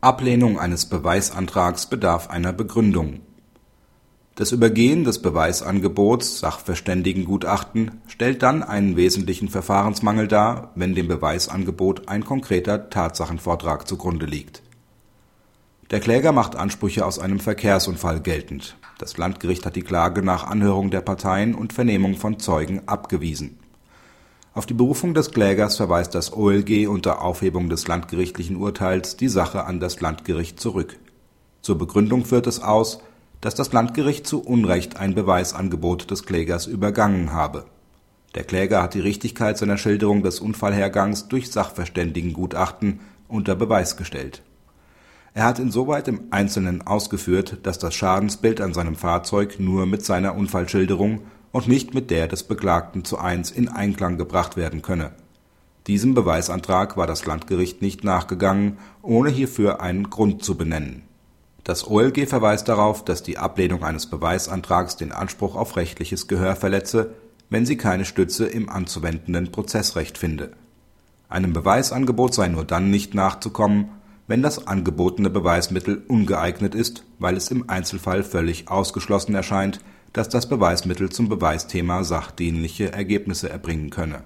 Ablehnung eines Beweisantrags bedarf einer Begründung. Das Übergehen des Beweisangebots Sachverständigengutachten stellt dann einen wesentlichen Verfahrensmangel dar, wenn dem Beweisangebot ein konkreter Tatsachenvortrag zugrunde liegt. Der Kläger macht Ansprüche aus einem Verkehrsunfall geltend. Das Landgericht hat die Klage nach Anhörung der Parteien und Vernehmung von Zeugen abgewiesen. Auf die Berufung des Klägers verweist das OLG unter Aufhebung des landgerichtlichen Urteils die Sache an das Landgericht zurück. Zur Begründung führt es aus dass das Landgericht zu Unrecht ein Beweisangebot des Klägers übergangen habe. Der Kläger hat die Richtigkeit seiner Schilderung des Unfallhergangs durch Sachverständigengutachten unter Beweis gestellt. Er hat insoweit im Einzelnen ausgeführt, dass das Schadensbild an seinem Fahrzeug nur mit seiner Unfallschilderung und nicht mit der des Beklagten zu eins in Einklang gebracht werden könne. Diesem Beweisantrag war das Landgericht nicht nachgegangen, ohne hierfür einen Grund zu benennen das OLG verweist darauf, dass die Ablehnung eines Beweisantrags den Anspruch auf rechtliches Gehör verletze, wenn sie keine Stütze im anzuwendenden Prozessrecht finde. Einem Beweisangebot sei nur dann nicht nachzukommen, wenn das angebotene Beweismittel ungeeignet ist, weil es im Einzelfall völlig ausgeschlossen erscheint, dass das Beweismittel zum Beweisthema sachdienliche Ergebnisse erbringen könne.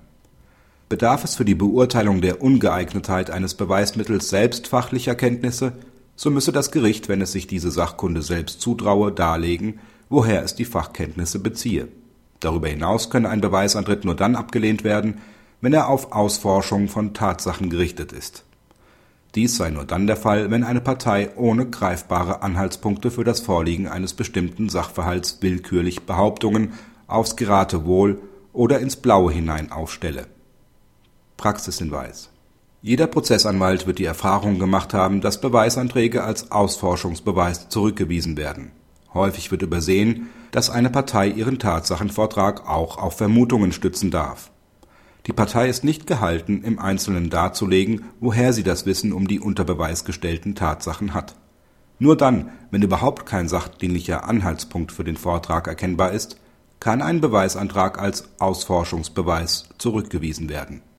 Bedarf es für die Beurteilung der Ungeeignetheit eines Beweismittels selbst fachlicher Kenntnisse so müsse das Gericht, wenn es sich diese Sachkunde selbst zutraue, darlegen, woher es die Fachkenntnisse beziehe. Darüber hinaus könne ein Beweisantritt nur dann abgelehnt werden, wenn er auf Ausforschung von Tatsachen gerichtet ist. Dies sei nur dann der Fall, wenn eine Partei ohne greifbare Anhaltspunkte für das Vorliegen eines bestimmten Sachverhalts willkürlich Behauptungen aufs Geratewohl oder ins Blaue hinein aufstelle. Praxishinweis jeder Prozessanwalt wird die Erfahrung gemacht haben, dass Beweisanträge als Ausforschungsbeweis zurückgewiesen werden. Häufig wird übersehen, dass eine Partei ihren Tatsachenvortrag auch auf Vermutungen stützen darf. Die Partei ist nicht gehalten, im Einzelnen darzulegen, woher sie das Wissen um die unter Beweis gestellten Tatsachen hat. Nur dann, wenn überhaupt kein sachdienlicher Anhaltspunkt für den Vortrag erkennbar ist, kann ein Beweisantrag als Ausforschungsbeweis zurückgewiesen werden